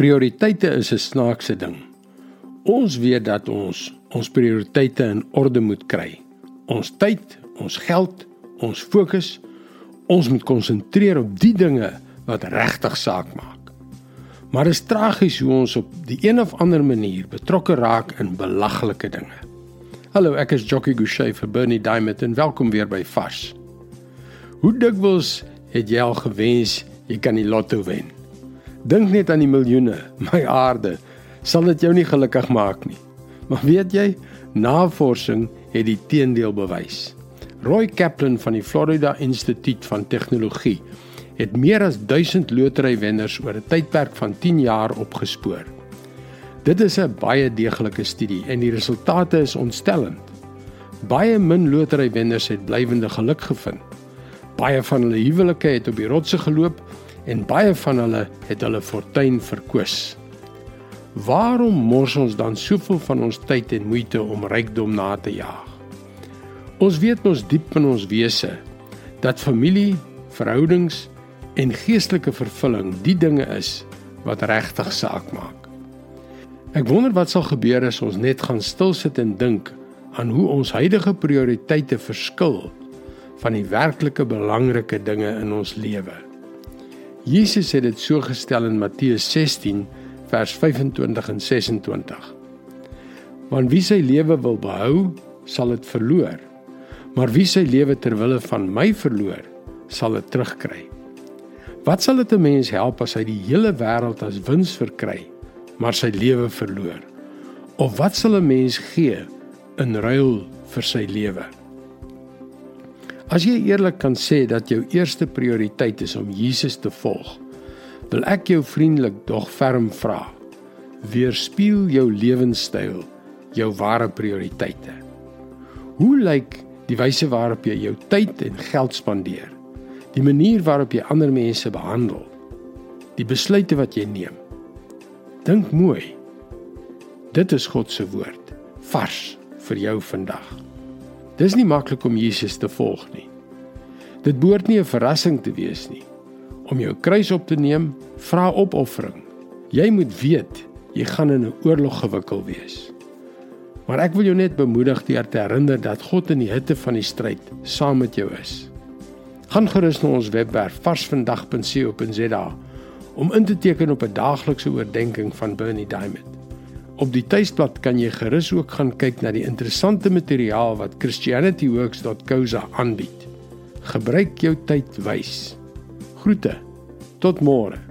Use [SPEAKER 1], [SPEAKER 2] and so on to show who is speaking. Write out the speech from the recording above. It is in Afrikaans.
[SPEAKER 1] Prioriteite is 'n snaakse ding. Ons weet dat ons ons prioriteite in orde moet kry. Ons tyd, ons geld, ons fokus, ons moet konsentreer op die dinge wat regtig saak maak. Maar dit is tragies hoe ons op die een of ander manier betrokke raak in belaglike dinge. Hallo, ek is Jockey Gouchee vir Bernie Diamond en welkom weer by Fas. Hoe dikwels het jy al gewens jy kan die lotto wen? Dink net aan die miljoene, my aarde, sal dit jou nie gelukkig maak nie. Maar weet jy, navorsing het die teendeel bewys. Roy Kaplan van die Florida Instituut van Tegnologie het meer as 1000 loterywenners oor 'n tydperk van 10 jaar opgespoor. Dit is 'n baie deeglike studie en die resultate is ontstellend. Baie min loterywenners het blywende geluk gevind. Baie van hulle huwelike het op die rotse geloop en baie van hulle het hulle fortuin verkwis. Waarom mors ons dan soveel van ons tyd en moeite om rykdom na te jaag? Ons weet mos diep in ons wese dat familie, verhoudings en geestelike vervulling die dinge is wat regtig saak maak. Ek wonder wat sal gebeur as ons net gaan stil sit en dink aan hoe ons huidige prioriteite verskil van die werklike belangrike dinge in ons lewe. Jesus het dit so gestel in Matteus 16 vers 25 en 26. Want wie sy lewe wil behou, sal dit verloor. Maar wie sy lewe ter wille van my verloor, sal dit terugkry. Wat sal dit 'n mens help as hy die hele wêreld as wins verkry, maar sy lewe verloor? Of wat sal 'n mens gee in ruil vir sy lewe? As jy eerlik kan sê dat jou eerste prioriteit is om Jesus te volg, wil ek jou vriendelik dog ferm vra: Weerspieël jou lewenstyl jou ware prioriteite? Hoe lyk die wyse waarop jy jou tyd en geld spandeer? Die manier waarop jy ander mense behandel? Die besluite wat jy neem? Dink mooi. Dit is God se woord, vars vir jou vandag. Dis nie maklik om Jesus te volg nie. Dit behoort nie 'n verrassing te wees nie. Om jou kruis op te neem, vra opoffering. Jy moet weet jy gaan in 'n oorlog gewikkel wees. Maar ek wil jou net bemoedig deur te herinner dat God in die hitte van die stryd saam met jou is. Gaan gerus na ons webwerf varsvandag.co.za om in te teken op 'n daaglikse oordeenking van Bernie Diamond. Op die tuisblad kan jy gerus ook gaan kyk na die interessante materiaal wat christianityworks.co.za aanbied. Gebruik jou tyd wys. Groete. Tot môre.